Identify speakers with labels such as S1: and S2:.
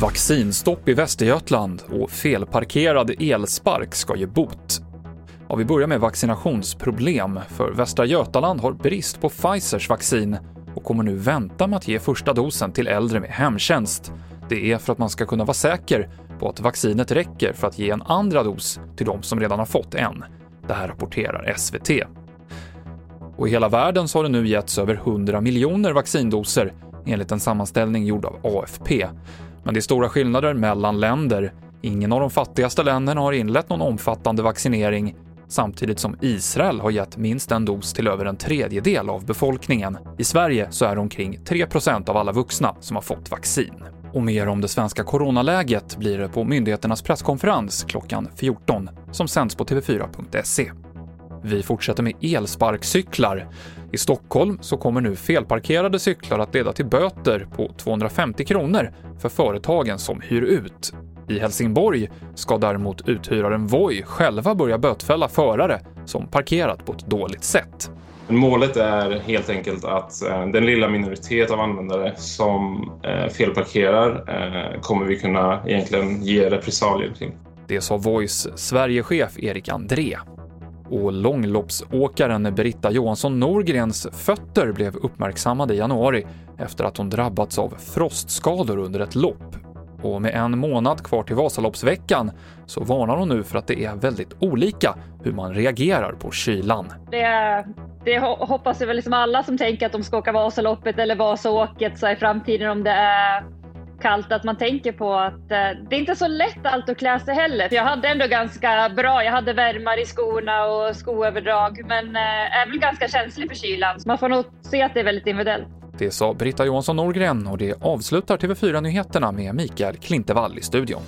S1: Vaccinstopp i Västergötland och felparkerad elspark ska ge bot. Ja, vi börjar med vaccinationsproblem, för Västra Götaland har brist på Pfizers vaccin och kommer nu vänta med att ge första dosen till äldre med hemtjänst. Det är för att man ska kunna vara säker på att vaccinet räcker för att ge en andra dos till de som redan har fått en. Det här rapporterar SVT. Och i hela världen så har det nu getts över 100 miljoner vaccindoser enligt en sammanställning gjord av AFP. Men det är stora skillnader mellan länder. Ingen av de fattigaste länderna har inlett någon omfattande vaccinering samtidigt som Israel har gett minst en dos till över en tredjedel av befolkningen. I Sverige så är det omkring 3% av alla vuxna som har fått vaccin. Och mer om det svenska coronaläget blir det på myndigheternas presskonferens klockan 14 som sänds på tv4.se. Vi fortsätter med elsparkcyklar. I Stockholm så kommer nu felparkerade cyklar att leda till böter på 250 kronor för företagen som hyr ut. I Helsingborg ska däremot uthyraren Voi själva börja bötfälla förare som parkerat på ett dåligt sätt.
S2: Målet är helt enkelt att eh, den lilla minoritet av användare som eh, felparkerar eh, kommer vi kunna egentligen ge repressalier till.
S1: Det sa Voice Sverigechef Erik André. Och långloppsåkaren Britta Johansson Norgrens fötter blev uppmärksammade i januari efter att hon drabbats av frostskador under ett lopp. Och med en månad kvar till Vasaloppsveckan så varnar hon nu för att det är väldigt olika hur man reagerar på kylan.
S3: Det, det hoppas väl liksom alla som tänker att de ska åka Vasaloppet eller Vasaåket så i framtiden om det är kallt att man tänker på att eh, det är inte så lätt allt att klä sig heller. Jag hade ändå ganska bra, jag hade värmar i skorna och skoöverdrag men eh, är väl ganska känslig för kylan. Så man får nog se att det är väldigt individuellt.
S1: Det sa Britta Johansson Norgren och det avslutar TV4 Nyheterna med Mikael Klintevall i studion.